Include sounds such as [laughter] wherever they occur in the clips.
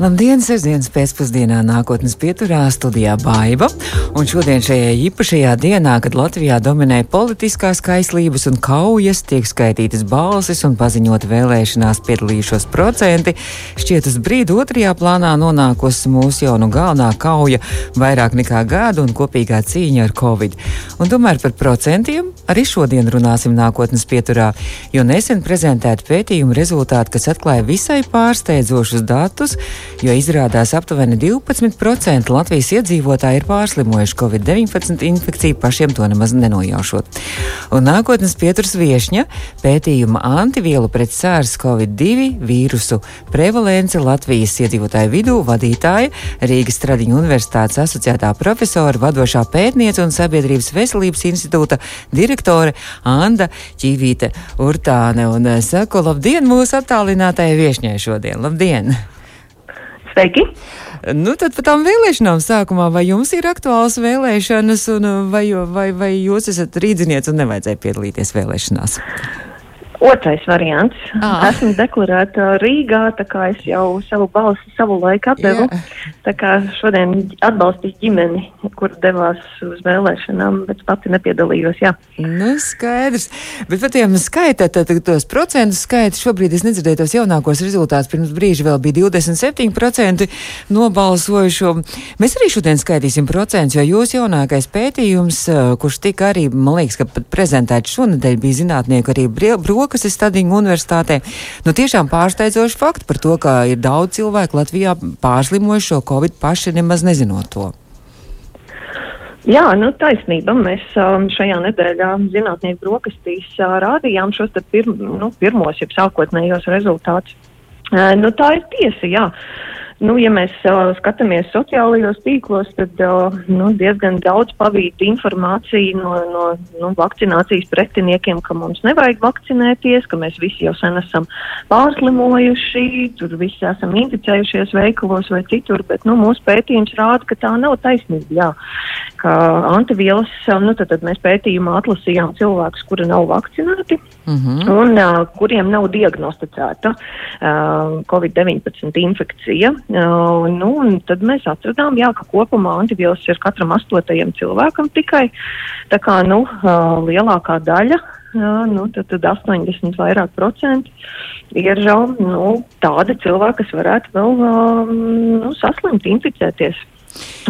Labdien, sestdienas pēcpusdienā nākotnes pieturā studijā Baiva. Un šodien šajā īpašajā dienā, kad Latvijā dominē politiskās kaislības un kaujas, tiek skaitītas balsis un paziņot vēlēšanās piedalījušos procenti, šķiet uz brīdi otrajā plānā nonākusi mūsu jau nu galvenā kauja vairāk nekā gadu un kopīgā cīņa ar covid. Un tomēr par procentiem arī šodien runāsim nākotnes pieturā, jo nesen prezentēta pētījuma rezultāti, kas atklāja visai pārsteidzošus datus, jo izrādās aptuveni 12% Latvijas iedzīvotāji ir pārslimojuši Covid-19 infekciju, pašiem to nemaz nenojaušot. Un nākotnes pieturas viešņa pētījuma antivielu pret sārs Covid-2 vīrusu prevalence Latvijas iedzīvotāju vidū vadītāja Rīgas Tradiņu universitātes asociētā profesora, vadošā pētniece un Sabiedrības veselības institūta direktore Anda Ķīvīte Urtāne. Un eh, saku labdien mūsu attālinātajai viešņai šodien. Labdien! Sveiki! Nu, tad par tām vēlēšanām sākumā, vai jums ir aktuāls vēlēšanas, un vai, vai, vai jūs esat rīdzinieks un nevajadzēja piedalīties vēlēšanās? Otrais variants. À. Esmu deklarēta Rīgā, tā kā es jau savu balsi savu laiku atdevu. Jā. Tā kā šodien atbalstīju ģimeni, kur devās uz vēlēšanām, bet pati nepiedalījos. Jā. Nu, skaidrs. Bet par tiem skaitā, tad tos procentu skaitu šobrīd es nedzirdēju tos jaunākos rezultātus. Pirms brīža vēl bija 27% nobalsojušo. Mēs arī šodien skaitīsim procentus, jo jūs jaunākais pētījums, kurš tika arī, man liekas, prezentēts šonadēļ, bija zinātnieku arī brīvprātīgi Rokas Stadiņu universitātē. Nu, tiešām pārsteidzoši fakti par to, ka ir daudz cilvēku Latvijā pārslimojuši šo covid paši nemaz nezinot to. Jā, nu, taisnība. Mēs um, šajā nedēļā zinātnieku brokastīs uh, rādījām šos pirm, nu, pirmos, jeb sākotnējos rezultātus. Uh, nu, tā ir tiesa, jā. Nu, ja mēs uh, skatāmies sociālajos tīklos, tad uh, nu, diezgan daudz pavīta informācija no, no nu, vakcinācijas pretiniekiem, ka mums nevajag vakcinēties, ka mēs visi jau sen esam pārslimojuši, tur visi esam inficējušies veikalos vai citur, bet nu, mūsu pētījums rāda, ka tā nav taisnība. Jā. Ka antivielas, nu, tad, tad mēs pētījumā atlasījām cilvēkus, kuri nav vakcinēti mm -hmm. un uh, kuriem nav diagnosticēta uh, Covid-19 infekcija. Uh, nu, tad mēs atradām, jā, ka kopumā antivielas ir katram astotajam cilvēkam tikai. Tā kā nu, uh, lielākā daļa, uh, nu, tad, tad 80 vairāk procenti ir nu, tādi cilvēki, kas varētu vēl uh, nu, saslimt, inficēties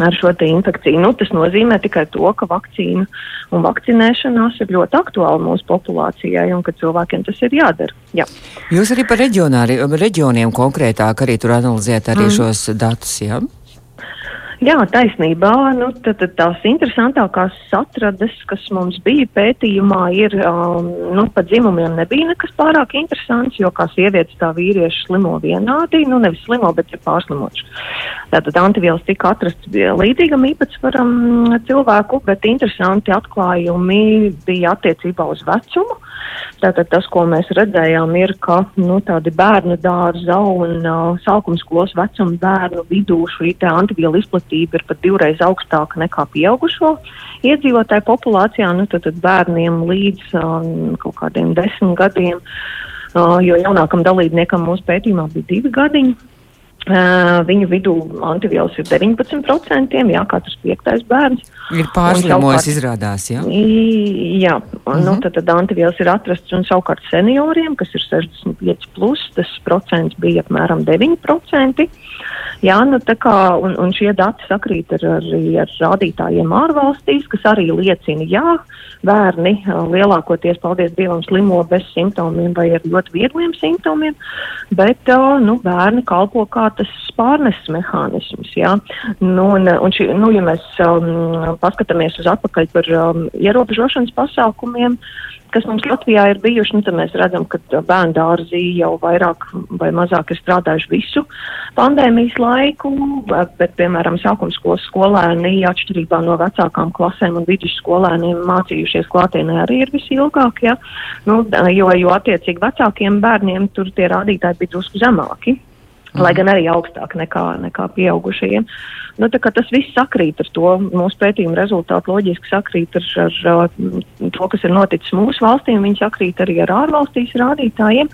ar šo infekciju. Nu, tas nozīmē tikai to, ka vakcīna un vakcinēšanās ir ļoti aktuāla mūsu populācijai un ka cilvēkiem tas ir jādara. Jā. Jūs arī par reģioniem konkrētāk arī tur analizējat arī mm. šos datus, jā? Ja? Jā, taisnībā. Nu, tad, tad tās interesantākās atrades, kas mums bija pētījumā, ir, um, nu, pa dzimumiem nebija nekas pārāk interesants, jo kā sievietes tā vīrieši slimo vienādi, nu, nevis slimo, bet ir pārslimoši. Tātad antivielas tika atrasts līdzīgam īpatsvaram cilvēku, bet interesanti atklājumi bija attiecībā uz vecumu. Tātad tas, ko mēs redzējām, ir, ka nu, tādi bērnu dārza un uh, sākumskolas vecuma bērnu vidū šī antivielu izplatība ir pat divreiz augstāka nekā pieaugušo iedzīvotāju populācijā. Nu, tad, tad bērniem līdz um, kaut kādiem desmit gadiem, uh, jo jaunākam dalībniekam mūsu pētījumā bija divi gadiņi. Uh, viņu vidū antivielas ir 19%, jā, katrs piektais bērns. Ir pārslimojis, izrādās, jā? Jā, uh -huh. nu, mhm. tad, tad antivielas ir atrasts un savukārt senioriem, kas ir 65 plus, tas procents bija apmēram 9%. Jā, nu kā, un, un šie dati sakrīt ar, ar, ar rādītājiem ārvalstīs, kas arī liecina, jā, bērni lielākoties, paldies Dievam, slimo bez simptomiem vai ar ļoti viegliem simptomiem, bet, nu, bērni kalpo kā tas pārneses mehānisms, jā. Nu, un, un šī, nu, ja mēs um, paskatāmies uz atpakaļ par um, ierobežošanas pasākumiem, kas mums Latvijā ir bijuši, nu, tad mēs redzam, ka bērnu dārzī jau vairāk vai mazāk ir strādājuši visu pandēmijas laiku, bet, piemēram, sākums skolas skolēni, atšķirībā no vecākām klasēm un vidusskolēniem, mācījušies klātienē arī ir visilgāk, ja? nu, jo, jo attiecīgi vecākiem bērniem tur tie rādītāji bija drusku zemāki. Lai gan arī augstāk nekā, nekā pieaugušajiem. Nu, tas viss sakrīt ar to. Mūsu pētījuma rezultāti loģiski sakrīt ar, ar, ar to, kas ir noticis mūsu valstī, un viņi sakrīt arī ar ārvalstīs rādītājiem.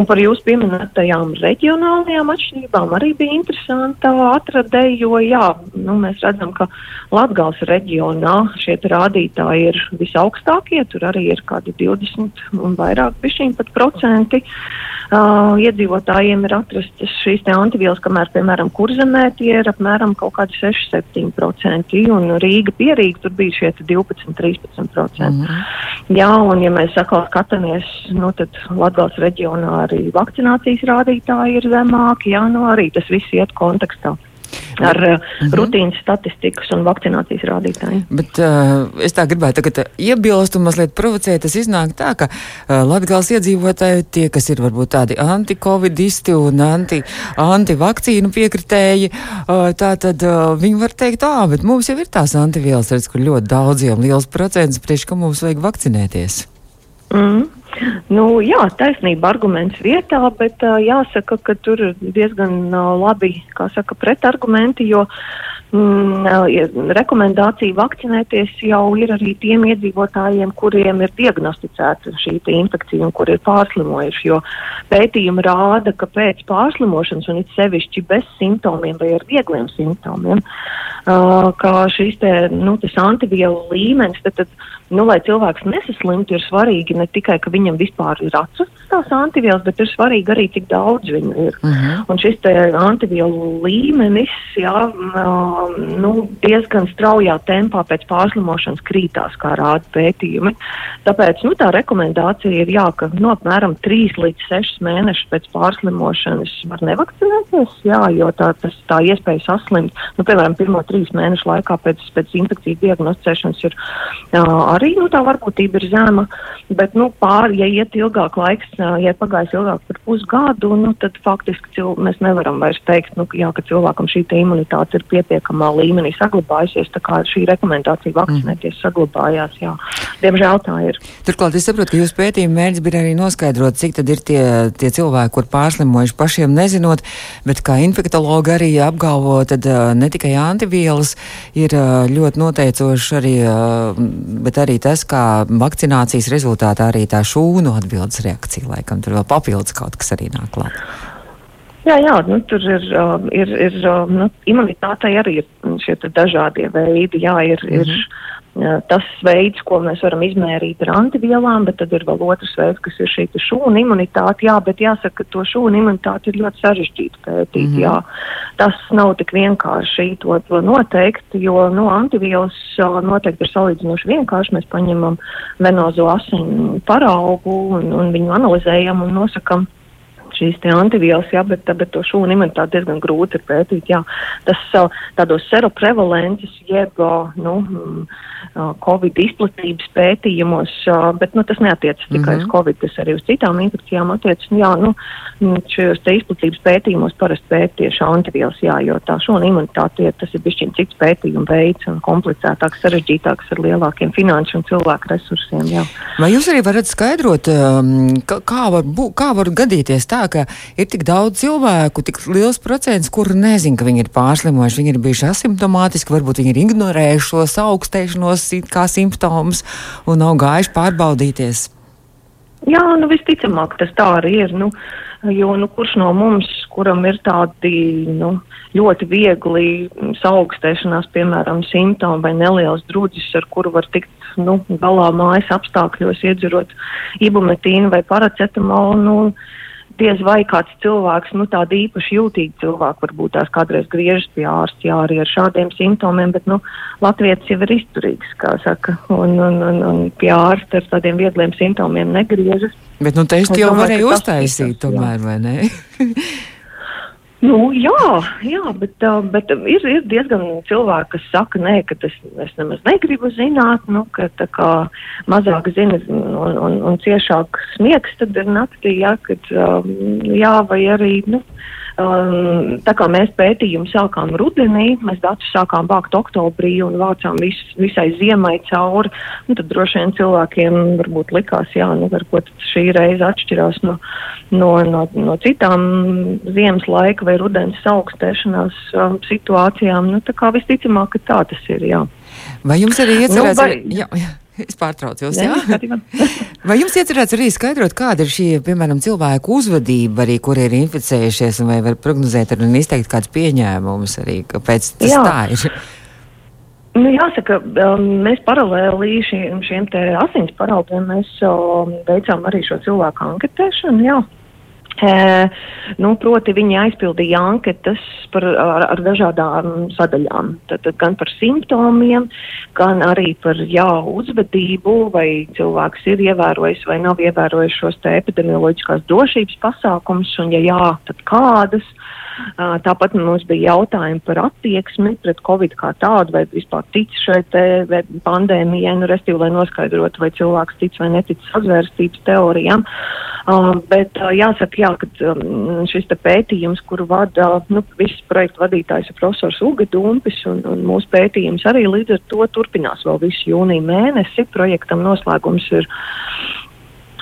Un par jūsu pieminētajām reģionālajām atšķirībām arī bija interesanti atradēji, jo jā, nu, mēs redzam, ka Latgals reģionā šie rādītāji ir visaugstākie, tur arī ir kādi 20 un vairāk pišķiņi pat procenti. Uh, iedzīvotājiem ir atrastas šīs antivielas, kamēr, piemēram, kurzemē tie ir apmēram kaut kādi 6-7%, un Rīga pierīga tur bija šie 12-13%. Mm -hmm. Jā, un ja mēs atkal skatāmies, nu tad Latgals reģionā arī vakcinācijas rādītāji ir zemāki, jā, nu arī tas viss iet kontekstā ar uh, mhm. rutīnas statistikas un vakcinācijas rādītājiem. Bet uh, es tā gribētu tagad uh, iebilst un mazliet provocēt. Tas iznāk tā, ka uh, Latgals iedzīvotāji, tie, kas ir varbūt tādi anti-covidisti un anti, anti-vakcīnu piekritēji, uh, tā tad uh, viņi var teikt, ā, bet mums jau ir tās antivielas, redz, kur ļoti daudziem liels procents, priekš, ka mums vajag vakcinēties. Mm. Nu, jā, taisnība arguments vietā, bet uh, jāsaka, ka tur ir diezgan uh, labi, saka, pretargumenti, jo mm, rekomendācija vakcinēties jau ir arī tiem iedzīvotājiem, kuriem ir diagnosticēta šī infekcija un kur ir pārslimojuši, jo pētījumi rāda, ka pēc pārslimošanas un it sevišķi bez simptomiem vai ar viegliem simptomiem, uh, kā šīs te, nu, antivielu līmenis, tad, tad nu, lai cilvēks nesaslimtu, ir svarīgi ne tikai, ka viņam vispār ir atrastas tās antivielas, bet ir svarīgi arī, cik daudz viņu ir. Uh mhm. -huh. Un šis antivielu līmenis jā, nu, diezgan straujā tempā pēc pārslimošanas krītās, kā rāda pētījumi. Tāpēc nu, tā rekomendācija ir, jā, ka no apmēram 3 līdz 6 mēnešus pēc pārslimošanas var nevakcinēties, jā, jo tā, tas, tā iespēja saslimt, nu, piemēram, pirmo 3 mēnešu laikā pēc, pēc infekcijas diagnosticēšanas ir jā, arī nu, tā varbūtība ir zema, bet nu, pār, ja iet ilgāk laiks, ja pagājis ilgāk par pusgadu, nu, tad faktiski cil, mēs nevaram vairs teikt, nu, jā, ka cilvēkam šī imunitāte ir pietiekamā līmenī saglabājusies, tā kā šī rekomendācija vakcinēties mm. saglabājās. Jā. Diemžēl tā ir. Turklāt es saprotu, ka jūsu pētījuma mērķis bija arī noskaidrot, cik tad ir tie, tie cilvēki, kur pārslimojuši pašiem nezinot, bet kā infektologi arī apgalvo, tad ne tikai antivielas ir ļoti noteicoši arī, bet arī arī tas, kā vakcinācijas rezultātā arī tā šūnu atbildes reakcija, laikam tur vēl papildus kaut kas arī nāk klāt. Jā, jā, nu, tur ir, uh, ir, ir uh, nu, imunitātei arī ir šie dažādie veidi. Jā, ir, mm -hmm. ir mhm tas veids, ko mēs varam izmērīt ar antivielām, bet tad ir vēl otrs veids, kas ir šī šūnu imunitāte. Jā, bet jāsaka, ka to šūnu imunitāti ir ļoti sarežģīti pētīt. Mm -hmm. Jā. Tas nav tik vienkārši to, to noteikt, jo nu, antivielas noteikti ir salīdzinoši vienkārši. Mēs paņemam venozo asinu paraugu un, un viņu analizējam un nosakam šīs antivielas, jā, bet, bet to šūnu imunitāti diezgan grūti ir pētīt. Jā. Tas tādos seroprevalences, jeb nu, Covid izplatības pētījumos, bet nu, tas neatiecas tikai mm -hmm. uz mhm. Covid, tas arī uz citām infekcijām attiecas. Jā, nu, šajos izplatības pētījumos parasti pēt tieši antivielas, jā, jo tā šūnu imunitāte tas ir bišķiņ cits pētījuma veids un komplicētāks, sarežģītāks ar lielākiem finanšu un cilvēku resursiem. Jā. Vai jūs arī varat skaidrot, kā var, bū, kā var gadīties tā, ka ir tik daudz cilvēku, tik liels procents, kuri nezina, ka viņi ir pārslimojuši, viņi ir bijuši asimptomātiski, varbūt viņi ir ignorējuši šos augstēšanos kā simptomus un nav gājuši pārbaudīties? Jā, nu visticamāk tas tā arī ir. Nu, jo nu, kurš no mums, kuram ir tādi nu, ļoti viegli saaugstēšanās, piemēram, simptomi vai nelielas drudzis, ar kuru var tikt nu, galā mājas apstākļos, iedzerot ibumetīnu vai paracetamolu, nu, diez vai kāds cilvēks, nu tāda īpaši jūtīga cilvēka varbūt tās kādreiz griežas pie ārsta, jā, arī ar šādiem simptomiem, bet, nu, Latvijas jau ir izturīgs, kā saka, un, un, un, un pie ārsta ar tādiem viegliem simptomiem negriežas. Bet, nu, te es jau varēju uztaisīt tomēr, vai ne? [laughs] Nu, jā, jā, bet, uh, bet ir, ir diezgan cilvēki, kas saka, nē, ka tas, es nemaz negribu zināt, nu, ka tā kā mazāk zina un, un, un ciešāk smiegs, tad ir naktī, jā, kad, um, jā, vai arī, nu, Um, tā kā mēs pētījumu sākām rudenī, mēs datus sākām vākt oktobrī un vācām vis, visai ziemai cauri, nu, tad droši vien cilvēkiem varbūt likās, jā, nu, varbūt šī reize atšķirās no, no, no, no citām ziemas laika vai rudens augstēšanās um, situācijām. Nu, tā kā visticamāk, ka tā tas ir, jā. Vai jums arī iecerēts? Nu, vai... jā, jā. Es pārtraucu jūs, jā? [laughs] Vai jums iecerēts arī skaidrot, kāda ir šī, piemēram, cilvēku uzvedība, arī kur ir inficējušies, vai var prognozēt un izteikt kāds pieņēmums arī, kāpēc tas jā. tā ir? Nu, jāsaka, um, mēs paralēli šiem, šiem te asins paraugiem mēs um, veicām arī šo cilvēku anketēšanu, jā. Nu, proti, viņi aizpildīja anketas par, ar, ar dažādām sadaļām. Tad, tad gan par simptomiem, gan arī par jā, uzvedību, vai cilvēks ir ievērojis vai nav ievērojis šos epidemioloģiskās drošības pasākumus, un ja jā, tad kādas. Tāpat mums bija jautājumi par attieksmi pret covid kā tādu, vai vispār tic šai pandēmijai, nu, restīvi, lai noskaidrotu, vai cilvēks tic vai netic sazvērstības teorijām. Bet jāsaka, jā, ka um, šis pētījums, kuru vada nu, viss projekta vadītājs ir profesors Uga Dumpis, un, un mūsu pētījums arī līdz ar to turpinās vēl visu jūniju mēnesi. Projektam noslēgums ir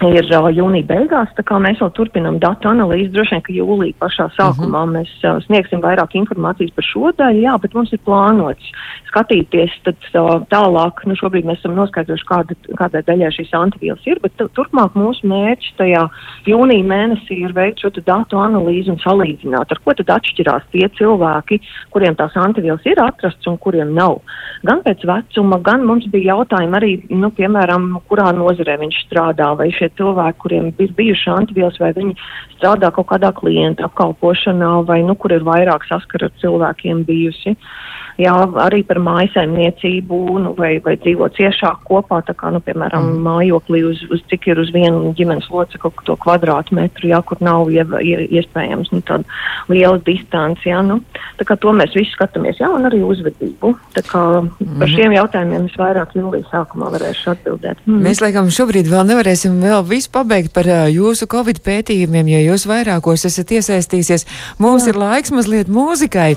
ir uh, jūnija beigās, tā kā mēs vēl turpinam datu analīzi. Droši vien, ka jūlija pašā sākumā uh mhm. -huh. mēs uh, sniegsim vairāk informācijas par šo daļu, jā, bet mums ir plānots skatīties tad, uh, tālāk. Nu, šobrīd mēs esam noskaidrojuši, kāda, kādai daļai šīs antivielas ir, bet turpmāk mūsu mērķis tajā jūnija mēnesī ir veikt šo datu analīzi un salīdzināt, ar ko tad atšķirās tie cilvēki, kuriem tās antivielas ir atrastas un kuriem nav. Gan pēc vecuma, gan mums bija jautājumi arī, nu, piemēram, kurā nozarē viņš strādā, vai šie tie cilvēki, kuriem ir bijuši antivielas, vai viņi strādā kaut kādā klienta apkalpošanā, vai nu, kur ir vairāk saskara ar cilvēkiem bijusi. Uh, jā, arī par mājasaimniecību nu, vai, vai dzīvo ciešāk kopā, tā kā, nu, piemēram, mm. mājoklī uz, uz cik ir uz vienu ģimenes locekli to kvadrātmetru, jā, kur nav ie, ie, iespējams nu, tāda liela distance, jā, nu, tā kā to mēs visi skatāmies, jā, un arī uzvedību. Tā kā mm. par šiem jautājumiem es vairāk jūlijas sākumā varēšu atbildēt. Mm. Mēs, laikam, šobrīd vēl nevarēsim vēl visu pabeigt par uh, jūsu Covid pētījumiem, jo jūs vairākos esat iesaistīsies. Mums jā. ir laiks mazliet mūzikai,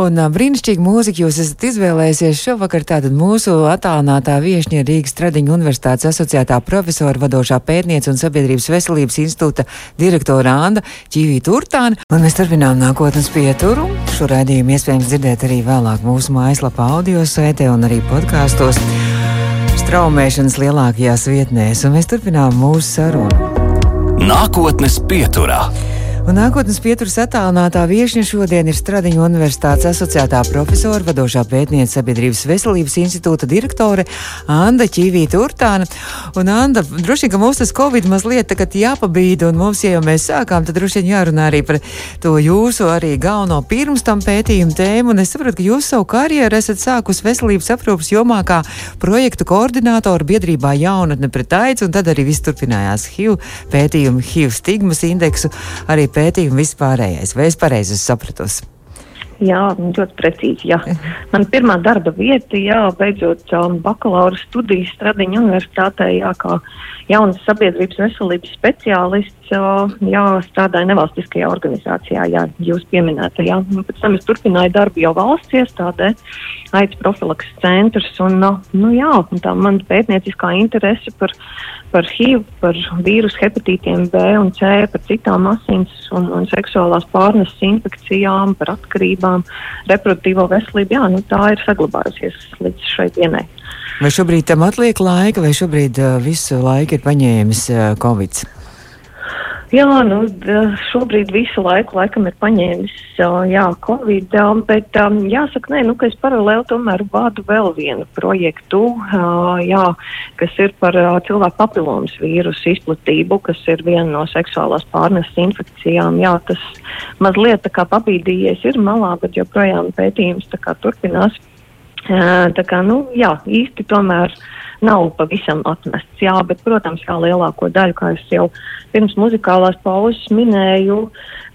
un brīnišķīgi mūzika jūs esat izvēlējusies šovakar tātad mūsu attālinātā viešņa Rīgas Tradiņu universitātes asociētā profesora, vadošā pētniece un sabiedrības veselības institūta direktora Anda Čīvī Turtāna. Un mēs turpinām nākotnes pieturu. Šo raidījumu iespējams dzirdēt arī vēlāk mūsu mājaslapā audio saitē un arī podkāstos straumēšanas lielākajās vietnēs. Un mēs turpinām mūsu sarunu. Nākotnes pieturā. Un nākotnes pieturas attālinātā viesņa šodien ir Stradiņu universitātes asociētā profesora, vadošā pētniece sabiedrības veselības institūta direktore Anda Čīvīta Urtāna. Un Anda, droši vien, ka mums tas Covid mazliet tagad jāpabīda, un mums, ja jau mēs sākām, tad droši vien jārunā arī par to jūsu arī galveno pirms tam pētījumu tēmu. Un es saprotu, ka jūs savu karjeru esat sākus veselības aprūpas jomā kā projektu koordinātoru biedrībā jaunatne pret aicu, un tad arī viss turpinājās HIV pētījumu, HIV stigmas indeksu. Arī pētījumi vispārējais. Vai es pareizi sapratusi? Jā, ļoti precīzi. Jā. Man pirmā darba vieta, jā, beidzot um, bakalaura studijas Stradiņa universitātē, jā, kā jaunas sabiedrības veselības speciālists, uh, jā, strādāja nevalstiskajā organizācijā, jā, jūs pieminētajā. Pēc tam es turpināju darbu jau valsts iestādē, aids profilaks centrs, un, uh, nu jā, un tā man pētnieciskā interese par par HIV, par vīrusu hepatītiem B un C, par citām asins un, un seksuālās pārneses infekcijām, par atkarībām, reproduktīvo veselību. Jā, nu, tā ir saglabājusies līdz šai dienai. Vai šobrīd tam atliek laika, vai šobrīd uh, visu laiku ir paņēmis uh, Covid? Jā, nu, šobrīd visu laiku laikam ir paņēmis jā, Covid, bet jāsaka, nē, nu, ka es paralēli tomēr vādu vēl vienu projektu, jā, kas ir par cilvēku papilomas vīrusu izplatību, kas ir viena no seksuālās pārneses infekcijām. Jā, tas mazliet tā kā pabīdījies ir malā, bet joprojām pētījums tā kā turpinās. Tā kā, nu, jā, īsti tomēr. Uh, nav pavisam atmests. Jā, bet, protams, kā lielāko daļu, kā es jau pirms muzikālās pauzes minēju,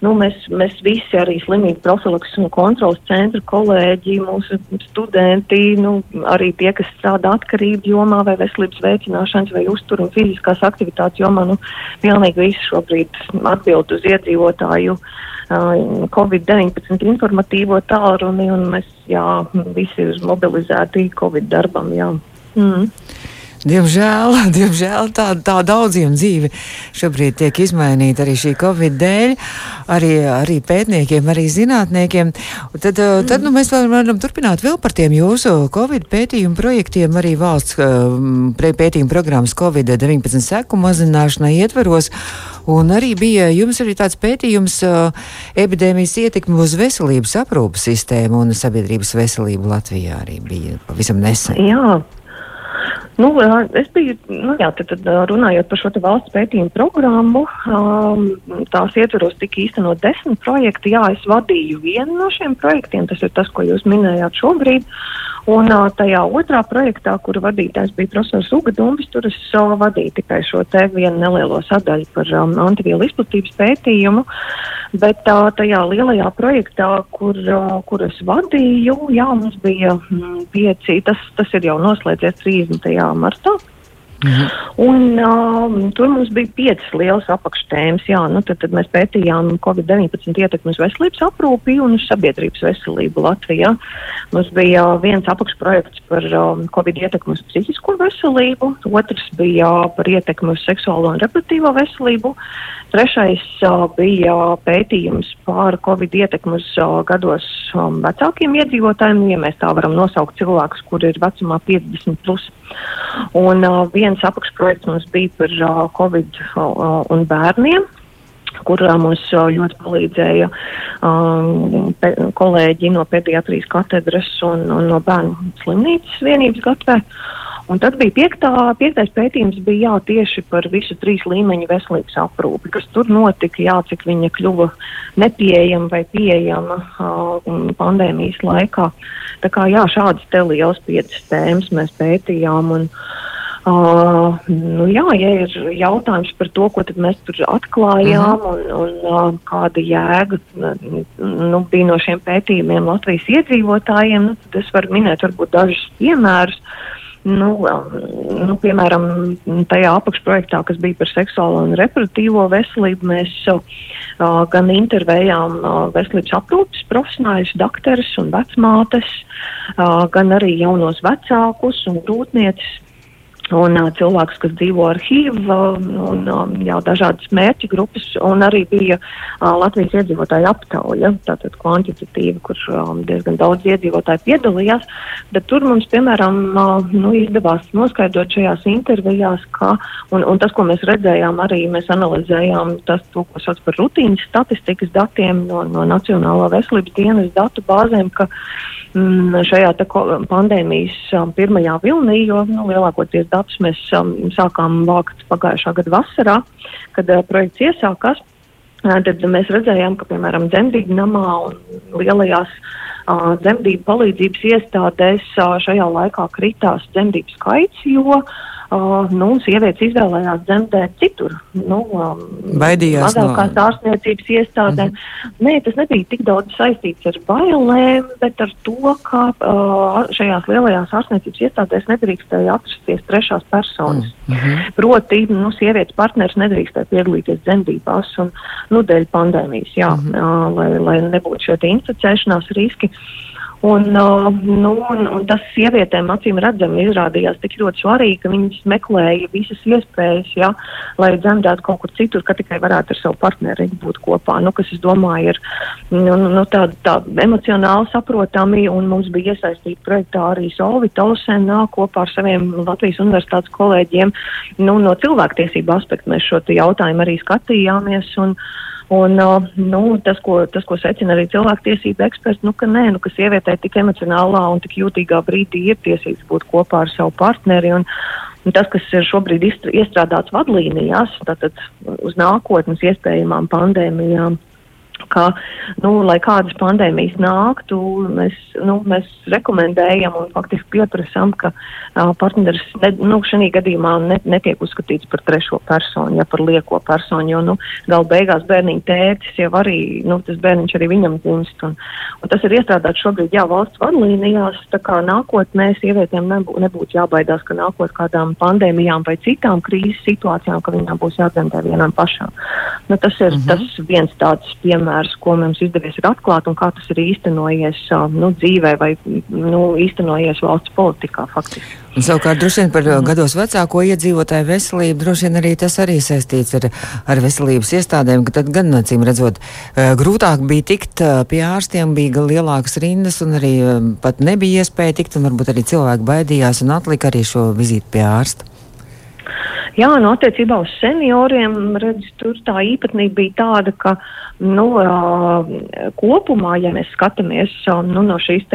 nu, mēs, mēs visi arī slimību profilaks un kontrolas centra kolēģi, mūsu studenti, nu, arī tie, kas strādā atkarību jomā vai veselības veicināšanas vai uzturu un fiziskās aktivitātes jomā, nu, pilnīgi visi šobrīd atbild uz iedzīvotāju uh, Covid-19 informatīvo tālruni, un mēs jā, visi ir mobilizēti Covid darbam. Jā. Mm. Diemžēl, [laughs] diemžēl tā, tā daudziem dzīve šobrīd tiek izmainīta arī šī Covid dēļ, arī, arī pētniekiem, arī zinātniekiem. Tad, mm. tad nu, mēs varam turpināt vēl par tiem jūsu Covid pētījumu projektiem, arī valsts pētījumu programmas Covid-19 seku mazināšanai ietveros. Un arī bija jums arī tāds pētījums uh, epidēmijas ietekmi uz veselības aprūpas sistēmu un sabiedrības veselību Latvijā arī bija pavisam nesen. Jā. Nu, es biju, nu, jā, tad, tad runājot par šo valsts pētījumu programmu, um, tās ietveros tika īstenot desmit projekti. Jā, es vadīju vienu no šiem projektiem, tas ir tas, ko jūs minējāt šobrīd. Un uh, tajā otrā projektā, kuru vadītājs bija profesors Uga Dumbis, tur es uh, vadīju tikai šo te vienu nelielo sadaļu par um, antivielu izplatības pētījumu. Bet uh, tajā lielajā projektā, kur, uh, kur es vadīju, jā, mums bija mm, pieci, tas, tas ir jau noslēdzies 30. martā. Mhm. Un, um, tur mums bija piecas lielas apakštēmas. Jā, nu, tad, tad mēs pētījām Covid-19 ietekmi uz veselības aprūpi un uz sabiedrības veselību Latvijā. Mums bija viens apakšprojekts par um, Covid ietekmi uz psihisko veselību, otrs bija par ietekmi uz seksuālo un reproduktīvo veselību, trešais uh, bija pētījums par Covid ietekmi uz uh, gados um, vecākiem iedzīvotājiem, ja mēs tā varam nosaukt cilvēkus, kuri ir vecumā 50 plus. Un uh, viens apakšprojekts mums bija par uh, Covid uh, un bērniem kurā mums ļoti palīdzēja um, pe, kolēģi no pediatrijas katedras un, un no bērnu slimnīcas vienības gatavē. Un tad bija piektā, piektais pētījums bija jā, tieši par visu trīs līmeņu veselības aprūpi, kas tur notika, jā, cik viņa kļuva nepieejama vai pieejama uh, pandēmijas laikā. Tā kā jā, šādas te liels piecas tēmas mēs pētījām. Un, Uh, nu jā, ja ir jautājums par to, ko mēs tur atklājām uh -huh. un, un uh, kāda jēga nu, bija no šiem pētījumiem Latvijas iedzīvotājiem, nu, tad es varu minēt varbūt dažus piemērus. Nu, nu, piemēram, tajā apakšprojektā, kas bija par seksuālo un reproduktīvo veselību, mēs uh, gan intervējām uh, veselības aprūpes profesionāļus, doktorus un vecmātes, uh, gan arī jaunos vecākus un grūtniecis un uh, cilvēkus, kas dzīvo ar HIV, un um, jau dažādas mērķu grupas, un arī bija uh, Latvijas iedzīvotāju aptauja, tātad kvantitatīva, kur um, diezgan daudz iedzīvotāju piedalījās, bet tur mums, piemēram, uh, nu, izdevās noskaidrot šajās intervijās, ka, un, un tas, ko mēs redzējām, arī mēs analizējām tas, to, ko sauc par rutīnas statistikas datiem no, no Nacionālā veselības dienas datu bāzēm, ka mm, šajā pandēmijas um, pirmajā vilnī, jo nu, lielākoties datus mēs um, sākām vākt pagājušā gada vasarā, kad uh, projekts iesākās. Uh, tad mēs redzējām, ka piemēram dzemdību namā un lielajās uh, dzemdību palīdzības iestādēs uh, šajā laikā kritās dzemdību skaits, jo uh, uh, nu, sievietes izvēlējās dzemdēt citur. Nu, um, Baidījās mazākās no... ārstniecības iestādēm. Mm -hmm. Nē, tas nebija tik daudz saistīts ar bailēm, bet ar to, ka uh, šajās lielajās ārstniecības iestādēs nedrīkstēja atrasties trešās personas. Mm -hmm. Proti, nu, sievietes partneris nedrīkstēja piedalīties dzemdībās un nu, dēļ pandēmijas, jā, mm -hmm. uh, lai, lai nebūtu šie inficēšanās riski. Uh, Un, uh, nu, un, un tas sievietēm acīm redzami izrādījās tik ļoti svarīgi, ka viņas meklēja visas iespējas, ja, lai dzemdētu kaut kur citur, ka tikai varētu ar savu partneri būt kopā. Nu, kas, es domāju, ir nu, nu, nu tā, emocionāli saprotami, un mums bija iesaistīta projektā arī Solvi Tolsenā kopā ar saviem Latvijas universitātes kolēģiem. Nu, no cilvēktiesību aspekta mēs šo jautājumu arī skatījāmies. Un, Un, uh, nu, tas, ko, tas, ko secina arī cilvēktiesība eksperti, nu, ka nē, nu, ka sievietē tik emocionālā un tik jūtīgā brīdī ir tiesības būt kopā ar savu partneri. Un, un tas, kas ir šobrīd iestrādāts vadlīnijās, tātad uz nākotnes iespējamām pandēmijām, ka, nu, lai kādas pandēmijas nāktu, mēs, nu, mēs rekomendējam un faktiski pieprasām, ka uh, partneris ne, nu, šajā gadījumā ne, netiek uzskatīts par trešo personu, ja par lieko personu, jo, nu, gal beigās bērniņa tētis jau arī, nu, tas bērniņš arī viņam dzimst. Un, un tas ir iestrādāts šobrīd, jā, valsts vadlīnijās, tā kā nākotnē sievietēm nebū, nebūtu jābaidās, ka nākot kādām pandēmijām vai citām krīzes situācijām, ka viņām būs jādzemdē vienām pašām. Nu, tas ir mm -hmm. tas viens tāds piemērs piemērus, ko mums izdevies atklāt un kā tas ir īstenojies nu, dzīvē vai nu, īstenojies valsts politikā faktiski. Un, savukārt, droši vien par mm. gados vecāko iedzīvotāju veselību, droši vien arī tas arī saistīts ar, ar veselības iestādēm, ka tad gan, acīm redzot, grūtāk bija tikt pie ārstiem, bija lielākas rindas un arī pat nebija iespēja tikt, un varbūt arī cilvēki baidījās un atlika arī šo vizīti pie ārsta. Jā, no nu, attiecībā uz senioriem, redz, tur tā īpatnība bija tāda, ka nu, kopumā, ja mēs skatāmies nu, no šīs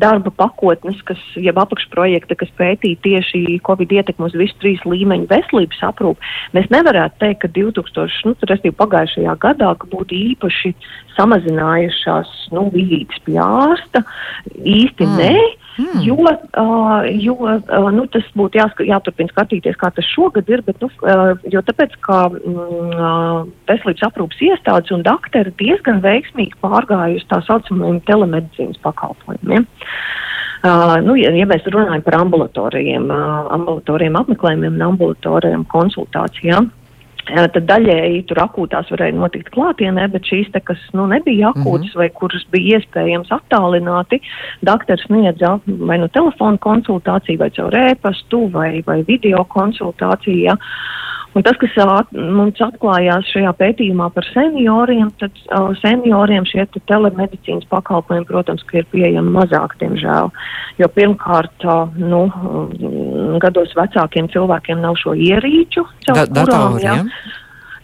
darba pakotnes, kas, jeb apakšprojekta, kas pētīja tieši Covid ietekmu uz visu trīs līmeņu veselības aprūpu, mēs nevarētu teikt, ka 2000, nu, respektīvi pagājušajā gadā, būtu īpaši samazinājušās nu, vizītes pie ārsta. Īsti mm. nē. Mm. Jo, uh, jo uh, nu, tas būtu jāsk jāturpina skatīties, kā tas šogad ir, bet, nu, uh, jo tāpēc, ka uh, veselības aprūpas iestādes un dakteri diezgan veiksmīgi pārgājusi tā saucamajiem telemedicīnas pakalpojumiem. Uh, nu, ja, ja mēs runājam par ambulatoriem, uh, ambulatoriem apmeklējumiem un ambulatoriem konsultācijām, Tad daļēji tur akūtās varēja notikt klātienē, bet šīs, te, kas nu, nebija akūtas mm -hmm. vai kuras bija iespējams attālināti, doktors sniedza vai nu telefonu konsultāciju, vai caur ēpastu, vai, vai video konsultāciju. Ja. Un tas, kas at, mums atklājās šajā pētījumā par senioriem, tad uh, senioriem šie te telemedicīnas pakalpojumi, protams, ir pieejami mazāk, diemžēl. Jo pirmkārt, uh, nu, gados vecākiem cilvēkiem nav šo ierīču. Da kurām, datori, ja? Ja?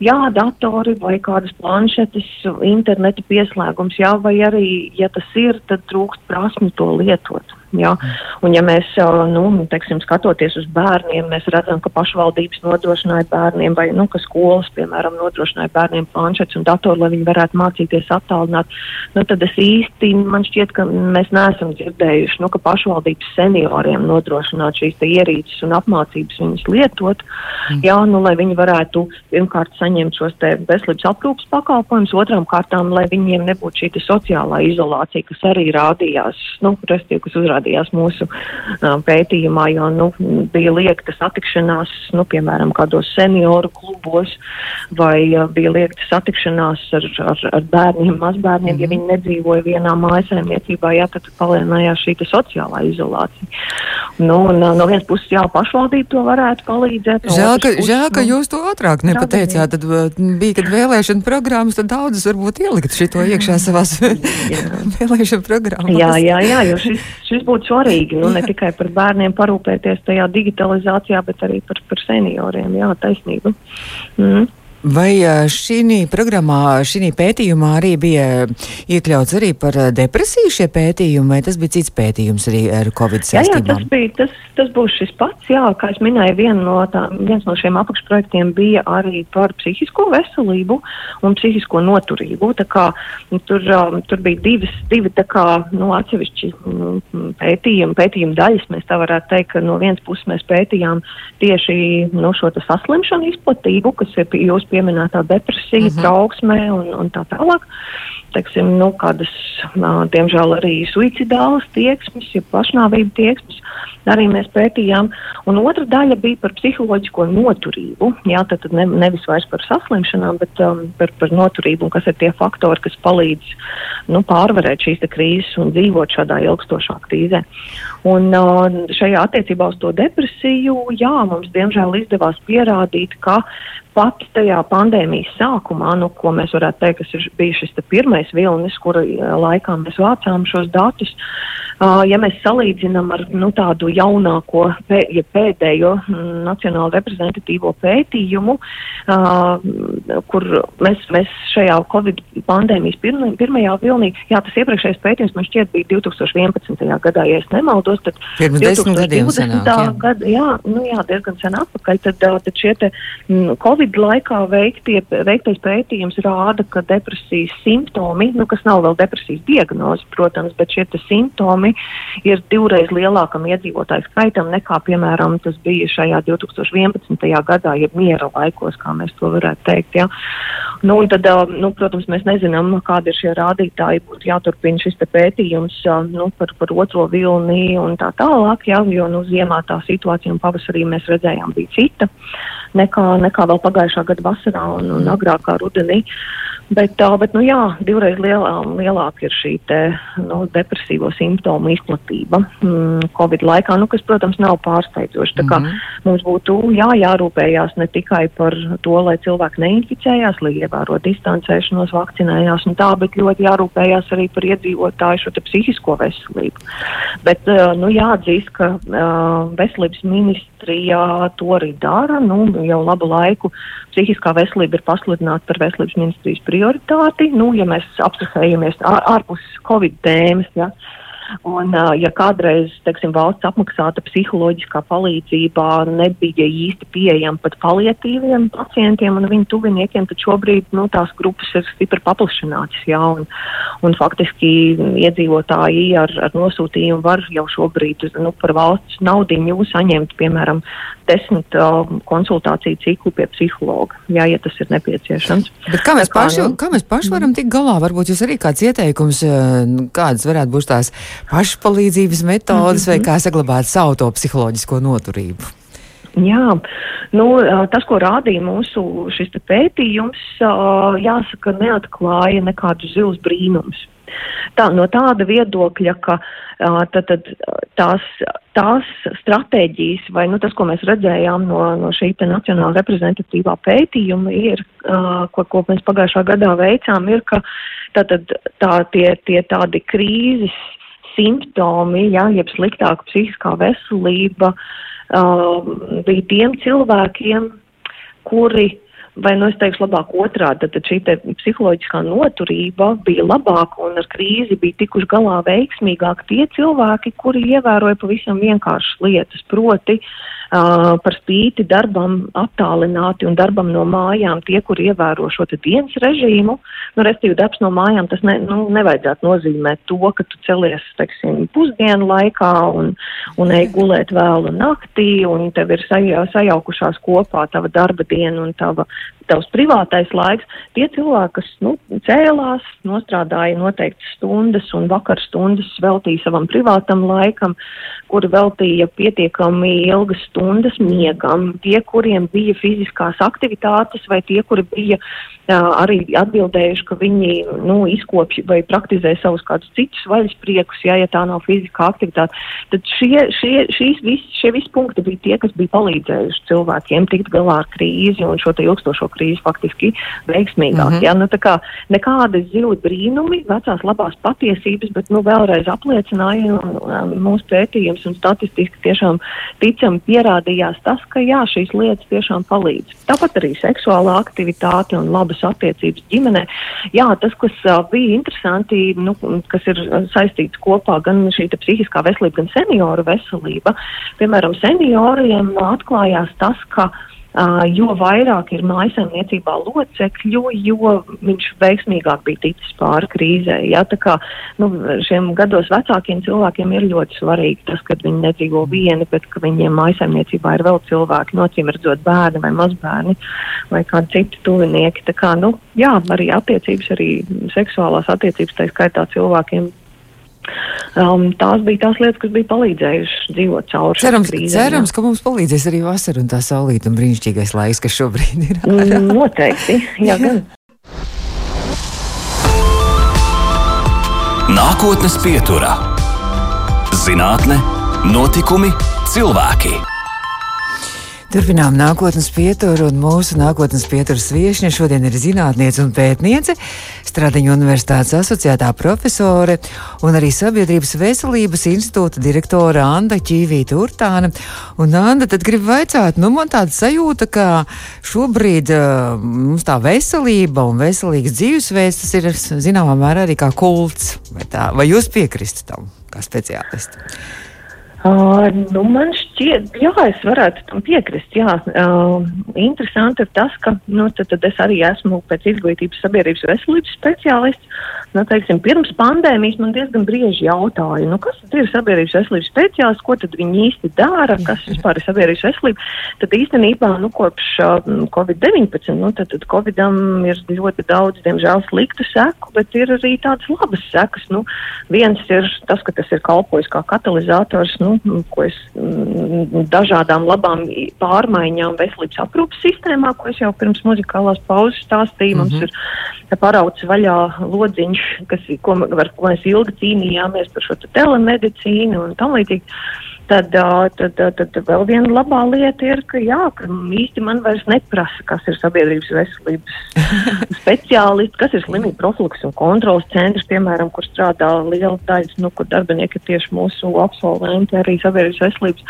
jā, datori vai kādas planšetes, interneta pieslēgums, jā, vai arī, ja tas ir, tad trūkst prasmi to lietot. Ja? Un, ja mēs, nu, teiksim, skatoties uz bērniem, mēs redzam, ka pašvaldības nodrošināja bērniem, vai nu, ka skolas, piemēram, nodrošināja bērniem planšetes un datoru, lai viņi varētu mācīties attālināt, nu, tad es īsti man šķiet, ka mēs neesam dzirdējuši, nu, ka pašvaldības senioriem nodrošināt šīs ierīces un apmācības viņas lietot, mm. ja, nu, lai viņi varētu pirmkārt saņemt šos veselības aprūpas pakalpojumus, otram kārtām, lai viņiem nebūtu šī sociālā izolācija, kas arī rādījās, nu, restīvi, kas uzrādījās parādījās mūsu uh, pētījumā, jo nu, bija liekta satikšanās, nu, piemēram, kādos senioru klubos, vai uh, bija liekta satikšanās ar, ar, ar bērniem, mazbērniem, mm ja mhm. viņi nedzīvoja vienā mājasēmniecībā, jā, tad palielinājās šī sociālā izolācija. Nu, un, no vienas puses, jā, pašvaldība to varētu palīdzēt. Žēl, ka, puses, žēl, ka nu, jūs to ātrāk nepateicāt. Tad bija, kad vēlēšana programmas, tad daudzas varbūt ielikt šito iekšā savās [laughs] vēlēšana programmās. Jā, jā, jā, jo šis, šis būtu svarīgi. Nu, ne tikai par bērniem parūpēties tajā digitalizācijā, bet arī par, par senioriem. Jā, taisnība. Mm. Vai šī programmā, šī pētījumā arī bija iekļauts arī par depresiju šie pētījumi, vai tas bija cits pētījums arī ar Covid saistībām? Jā, jā tas, bija, tas, tas būs šis pats, jā, kā es minēju, viena no tā, viens no šiem apakšprojektiem bija arī par psihisko veselību un psihisko noturību. Tā kā nu, tur, tur bija divas, divi tā kā, nu, atsevišķi mm, pētījumi, pētījumi daļas, mēs tā varētu teikt, ka no vienas puses mēs pētījām tieši, nu, šo saslimšanu izplatību, kas ir jūs pieminētā depresija, -hmm. trauksme un, un tā tālāk. Teiksim, nu, kādas, diemžēl, arī suicidālas tieksmes, ja pašnāvību tieksmes arī mēs pētījām. Un otra daļa bija par psiholoģisko noturību. Jā, tad, tad ne, nevis vairs par saslimšanām, bet um, par, par noturību un kas ir tie faktori, kas palīdz nu, pārvarēt šīs krīzes un dzīvot šādā ilgstošā krīzē. Un uh, šajā attiecībā uz to depresiju, jā, mums diemžēl izdevās pierādīt, ka pat tajā pandēmijas sākumā, nu, ko mēs varētu teikt, kas ir bijis šis pirmais vilnis, kura laikā mēs vācām šos datus, ja mēs salīdzinām ar nu, tādu jaunāko, pē, ja pēdējo mm, nacionālo reprezentatīvo pētījumu, uh, kur mēs, mēs šajā Covid pandēmijas pirma, pirmajā vilnī, jā, tas iepriekšējais pētījums man šķiet bija 2011. gadā, ja es nemaldos, tad pirms desmit gadiem senāk, jā. Gada, jā, nu jā, diezgan sen atpakaļ, tad, tad šie te mm, Covid laikā veiktie, veiktais pētījums rāda, ka depresijas simptomi, nu, kas nav vēl depresijas diagnoze, protams, bet šie simptomi gadījumi ir divreiz lielākam iedzīvotāju skaitam nekā, piemēram, tas bija šajā 2011. gadā, jeb miera laikos, kā mēs to varētu teikt. Ja. Nu, tad, nu, protams, mēs nezinām, kādi ir šie rādītāji. Būtu jāturpina šis pētījums nu, par, par otro vilni un tā tālāk, ja, jo nu, ziemā tā situācija un pavasarī mēs redzējām bija cita nekā, nekā vēl pagājušā gada vasarā un, un agrākā rudenī. Bet, bet nu, jā, divreiz lielā, lielāka ir šī te, nu, depresīvo simptomu izplatība mm, Covid laikā, nu, kas, protams, nav pārsteidzoši. Tā kā mm -hmm. mums būtu jā, jārūpējās ne tikai par to, lai cilvēki neinficējās, lai ievēro distancēšanos, vakcinējās un tā, bet ļoti jārūpējās arī par iedzīvotāju šo psihisko veselību. Bet, uh, nu, jāatzīst, ka uh, veselības ministrijā to arī dara, nu, jau labu laiku psihiskā veselība ir pasludināta par veselības ministrijas prioritāti. Nu, ja mēs apsakājamies ārpus Covid tēmas, ja, Un, ja kādreiz teiksim, valsts apmaksāta psiholoģiskā palīdzība nebija īsti pieejama pat palietīviem pacientiem un viņu tuviniekiem, tad šobrīd nu, tās grupas ir stipri paplašinātas. Jā, un, un faktiski iedzīvotāji ar, ar nosūtījumu var jau šobrīd nu, par valsts naudu saņemt, piemēram, desmit uh, konsultāciju ciklu pie psihologa, jā, ja tas ir nepieciešams. Bet kā mēs, paši, nu, kā mēs paši varam tikt galā? Varbūt jūs arī kāds ieteikums, kādas varētu būt tās pašpalīdzības metodas mm -hmm. vai kā saglabāt savu to psiholoģisko noturību? Jā, nu, tas, ko rādīja mūsu pētījums, jāsaka, neatklāja nekādus zilus brīnumus. Tā, no tāda viedokļa, ka tad, tad, tās, tās stratēģijas, vai nu, tas, ko mēs redzējām no, no šī nacionāla reprezentatīvā pētījuma, ir, ko, ko mēs pagājušā gadā veicām, ir, ka tātad, tā, tie, tie tādi krīzes simptomi, jā, jeb sliktāka psihiskā veselība bija tiem cilvēkiem, kuri, vai nu es teikšu labāk otrādi, tad šī psiholoģiskā noturība bija labāka un ar krīzi bija tikuši galā veiksmīgāk tie cilvēki, kuri ievēroja pavisam vienkāršas lietas, proti uh, par spīti darbam attālināti un darbam no mājām. Tie, kur ievēro šo dienas režīmu, nu, restīvi darbs no mājām, tas ne, nu, nevajadzētu nozīmēt to, ka tu celies, teiksim, pusdienu laikā un, un ej gulēt vēlu naktī un tev ir sajā, sajaukušās kopā tava darba diena un tava tavs privātais laiks, tie cilvēki, kas nu, cēlās, nostrādāja noteiktas stundas un vakar stundas veltīja savam privātam laikam, kuri veltīja pietiekami ilgas stundas miegam, tie, kuriem bija fiziskās aktivitātes vai tie, kuri bija arī atbildējuši, ka viņi nu, izkopja vai praktizē savus kādus citus vaļaspriekus, ja, ja tā nav fiziskā aktivitāte. Tad šie, šie, šīs vis, šie visi punkti bija tie, kas bija palīdzējuši cilvēkiem tikt galā ar krīzi un šo ilgstošo krīzi faktiski veiksmīgāk. Mm -hmm. ja, nu, kā, nekādi zili brīnumi, vecās labās patiesības, bet nu, vēlreiz apliecināja um, mūsu pētījums un statistiski tiešām ticam pierādījās tas, ka jā, šīs lietas tiešām palīdz. Tāpat arī seksuālā aktivitāte un labas attiecības ģimenē. Jā, tas, kas uh, bija interesanti, nu, kas ir saistīts kopā gan šī psihiskā veselība, gan senioru veselība. Piemēram, senioriem atklājās tas, ka Uh, jo vairāk ir mājasemniecībā locekļu, jo viņš veiksmīgāk bija ticis pāri krīzē. Ja? Tā kā nu, šiem gados vecākiem cilvēkiem ir ļoti svarīgi tas, ka viņi nedzīvo vieni, bet ka viņiem mājasemniecībā ir vēl cilvēki, nocīm redzot bērni vai mazbērni vai kādi citi tuvinieki. Tā kā, nu, jā, arī attiecības, arī seksuālās attiecības, tā skaitā cilvēkiem Um, tās bija tās lietas, kas bija palīdzējušas dzīvot cauri cerams, krīzēm. Cerams, ka mums palīdzēs arī vasara un tā saulīta un brīnišķīgais laiks, kas šobrīd ir. Mm, noteikti, jā, gan. Nākotnes pieturā - zinātne, notikumi, cilvēki. Turpinām nākotnes pieturu, un mūsu nākotnes pieturas viesne šodien ir zinātniece un pētniece, Stradiņu universitātes asociētā profesore un arī Sabiedrības veselības institūta direktore Anda Čīvīta Urtāna. Un Anda, tad grib vaicāt, nu man tāda sajūta, ka šobrīd uh, mums tā veselība un veselīgs dzīvesveids, tas ir zināmā mērā arī kā kults. Vai, tā, vai jūs piekristu tam kā speciālisti? Uh, nu man šķiet, jā, es varētu tam piekrist. Jā. Uh, interesanti ir tas, ka nu, tad, tad es arī esmu pēc izglītības sabiedrības veselības speciālists. Nu, teiksim, pirms pandēmijas man diezgan brieži jautāja, nu, kas ir sabiedrības veselības speciālists, ko viņi īsti dara, kas vispār ir sabiedrības veselība. Tad īstenībā nu, kopš uh, Covid-19, nu, tad, tad Covidam ir ļoti daudz, diemžēl, sliktu seku, bet ir arī tādas labas sekas. Nu, viens ir tas, ka tas ir kalpojis kā katalizators. Nu, ko es mm, dažādām labām pārmaiņām veselības aprūpas sistēmā, ko es jau pirms muzikālās pauzes stāstīju. Mm -hmm. Mums mhm. ir parauts vaļā lodziņš, kas, ko, ar ko mēs ilgi cīnījāmies par šo telemedicīnu un tam līdzīgi. Tad, tad, tad, tad vēl viena labā lieta ir, ka, jā, ka īsti man vairs neprasa, kas ir sabiedrības veselības [laughs] speciālists, kas ir slimību profilaks un kontrolas centrs, piemēram, kur strādā liela daļa, nu, kur darbinieki ir tieši mūsu absolventi, arī sabiedrības veselības.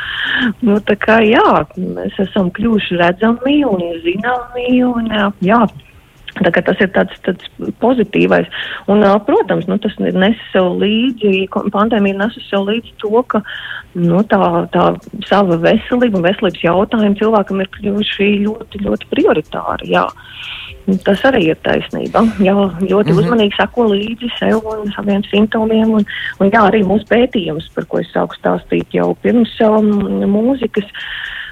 Nu, tā kā, jā, mēs esam kļuvuši redzami un zināmi un, jā, jā Tas ir tāds, tāds pozitīvais. Un, protams, nu, tas nes sev līdzi, pandēmija nes sev līdzi to, ka nu, tā, tā sava veselība un veselības jautājumi cilvēkam ir kļuvuši ļoti, ļoti prioritāri. Jā. Tas arī ir taisnība. Jā, ļoti mm -hmm. uzmanīgi sako līdzi sev un saviem simptomiem. Un, un jā, arī mūsu pētījums, par ko es sāku stāstīt jau pirms um, mūzikas.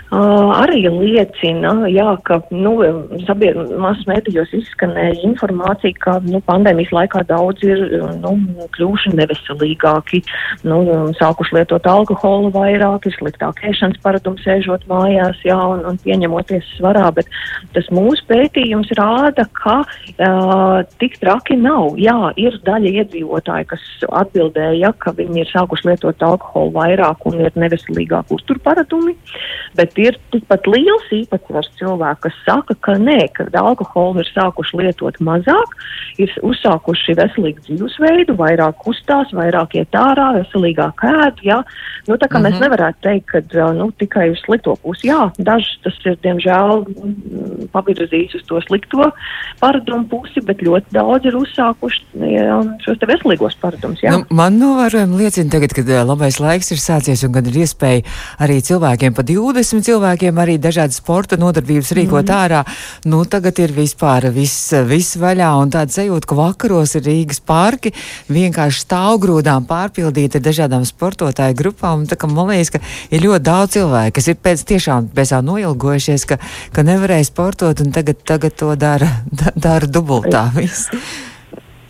Arī liecina, jā, ka nu, masu mēdījos izskanēja informācija, ka nu, pandēmijas laikā daudz ir nu, kļuvuši neveselīgāki, nu, sākuši lietot alkoholu vairāk, ir sliktāk ēšanas paradums sēžot mājās jā, un, un pieņemoties svarā, bet tas mūsu pētījums rāda, ka uh, tik traki nav. Jā, ir daļa iedzīvotāji, kas atbildēja, ka viņi ir sākuši lietot alkoholu vairāk un ir neveselīgāk uzturparadumi, bet ir tikpat liels īpatsvars cilvēku, kas saka, ka nē, ka alkoholu ir sākuši lietot mazāk, ir uzsākuši veselīgu dzīvesveidu, vairāk kustās, vairāk iet ārā, veselīgāk ēd. Ja? Nu, tā kā mm -hmm. mēs mhm. nevarētu teikt, ka nu, tikai uz slikto pusi, jā, dažs tas ir diemžēl mm, pavirzījis uz to slikto paradumu pusi, bet ļoti daudz ir uzsākuši ja, šos veselīgos paradumus. Nu, man novērojumi liecina tagad, kad labais laiks ir sācies un kad ir iespēja arī cilvēkiem pa 20 cilvēkiem arī dažādas sporta nodarbības rīkot mm. ārā. Nu, tagad ir vispār viss, viss vaļā un tāda sajūta, ka vakaros ir Rīgas parki vienkārši stāvgrūdām pārpildīti ar dažādām sportotāju grupām. Tā kā man liekas, ka ir ļoti daudz cilvēku, kas ir pēc tiešām pēc tā noilgojušies, ka, ka nevarēja sportot un tagad, tagad to dara, [laughs] dara dubultā. [laughs] Viss.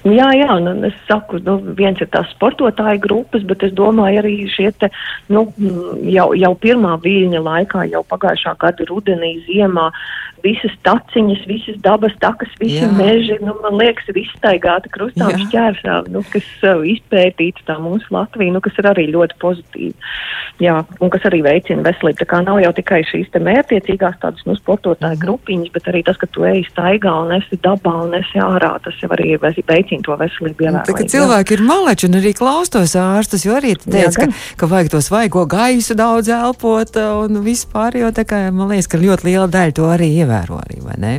Jā, jā, nu, es saku, nu, viens ir tās sportotāju grupas, bet es domāju arī šie te, nu, jau, jau pirmā viļņa laikā, jau pagājušā gada rudenī, ziemā, visas taciņas, visas dabas takas, visi Jā. meži, nu, man liekas, ir izstaigāti krustām šķērsā, nu, kas uh, izpētīts tā mūsu Latvija, nu, kas ir arī ļoti pozitīvi. Jā, un kas arī veicina veselību. Tā kā nav jau tikai šīs te mērtiecīgās tādas, nu, sportotāju grupiņas, bet arī tas, ka tu ej staigā un esi dabā un esi ārā, tas jau arī veicina to veselību. Nu, tā, cilvēki ir maleči un arī klaustos ārstus, jo arī teica, ka, ka vajag to svaigo gaisu daudz elpot un vispār, jo tā kā man liekas, ka ļoti liela daļa to arī ievēr ievēro arī, vai ne?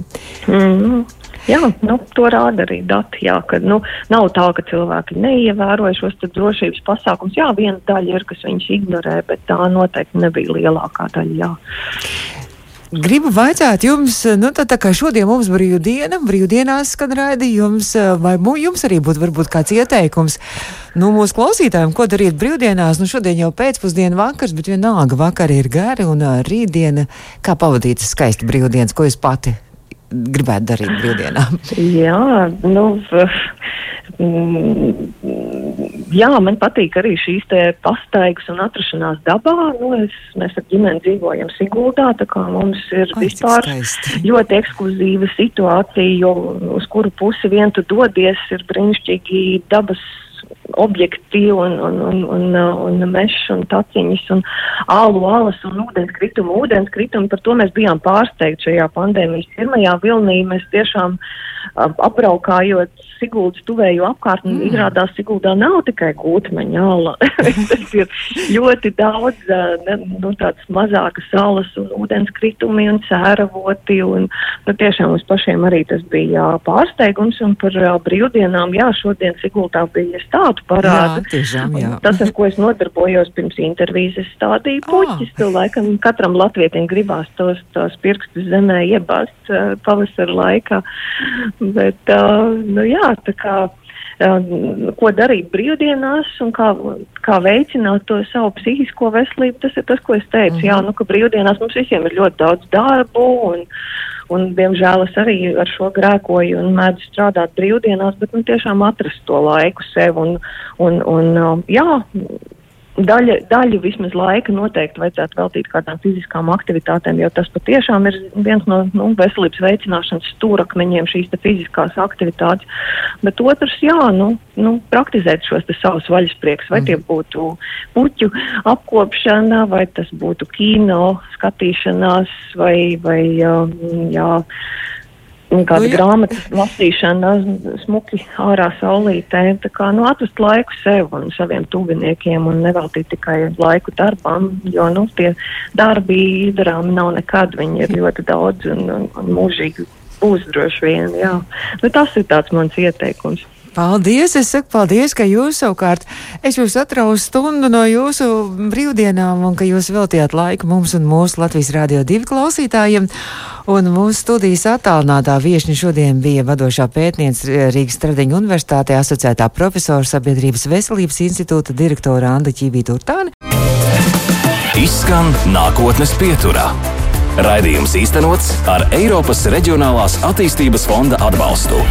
Mm. Jā, nu, to rāda arī dati. Jā, ka, nu, nav tā, ka cilvēki neievēroja šos drošības pasākumus. Jā, viena daļa ir, kas viņus ignorē, bet tā noteikti nebija lielākā daļa. Jā. Gribu vaicāt jums, nu, tā, tā kā šodien mums brīvdiena, brīvdienās skan raidījums, vai jums arī būtu varbūt kāds ieteikums nu, mūsu klausītājiem, ko darīt brīvdienās? Nu, šodien jau pēcpusdiena vakars, bet vienalga vakari ir gari un uh, rītdiena. Kā pavadīt skaisti brīvdienas, ko jūs pati gribētu darīt brīvdienā? Jā, nu. Mm, jā, man patīk arī šīs pastaigas un atrašanās dabā. Nu, es, mēs ar ģimeni dzīvojam Siguldā, tā kā mums ir Ai, vispār ļoti ekskluzīva situācija, jo uz kuru pusi vien tu dodies, ir brīnišķīgi dabas objekti un, un, un, un, un mežs un taciņas un ālu alas un ūdenskritumi, ūdenskritumi. Par to mēs bijām pārsteigti šajā pandēmijas pirmajā vilnī. Mēs tiešām apbraukājot Siguldas tuvējo apkārtni, mm. izrādās Siguldā nav tikai gūtmeņa ala. [laughs] Tas ir ļoti daudz ne, nu, tādas mazākas salas un ūdenskritumi un cēravoti. Un, nu, tiešām mums pašiem arī tas bija pārsteigums un par brīvdienām, jā, šodien Siguldā bija stāv grāmatu parādu. Jā, tiešām, jā. Un tas, ar ko es nodarbojos pirms intervijas, es stādīju puķis. Oh. Laikam katram latvietim gribās tos, tos pirkstus zemē iebāzt uh, pavasara laikā. Bet, uh, nu jā, tā kā ko darīt brīvdienās un kā, kā veicināt to savu psihisko veselību. Tas ir tas, ko es teicu. Mm -hmm. Jā, nu, ka brīvdienās mums visiem ir ļoti daudz darbu un, un diemžēl es arī ar šo grēkoju un mēdzu strādāt brīvdienās, bet nu, tiešām atrast to laiku sev un, un, un jā, daļa, daļu vismaz laika noteikti vajadzētu veltīt kādām fiziskām aktivitātēm, jo tas patiešām ir viens no nu, veselības veicināšanas stūrakmeņiem šīs fiziskās aktivitātes. Bet otrs, jā, nu, nu, praktizēt šos savus vaļasprieks, vai tie mhm. būtu puķu apkopšana, vai tas būtu kino skatīšanās, vai, vai jā, kāda nu, grāmatas lasīšana, smuki ārā saulītē. Tā kā nu, atrast laiku sev un saviem tuviniekiem un neveltīt tikai laiku darbam, jo nu, tie darbi izdarāmi nav nekad. Viņi ir ļoti daudz un, un, un mūžīgi būs droši vien. Jā. Nu, tas ir tāds mans ieteikums. Paldies! Es saku paldies, ka jūs savukārt, es jūs atraucu stundu no jūsu brīvdienām un ka jūs veltījāt laiku mums un mūsu Latvijas Rādio 2 klausītājiem. Un mūsu studijas attālinātā viešņa šodien bija vadošā pētniece Rīgas Stradiņa Universitātē asociētā profesora Sabiedrības veselības institūta direktora Anda Čībīta Urtāne. Izskan nākotnes pieturā. Raidījums īstenots ar Eiropas Reģionālās attīstības fonda atbalstu.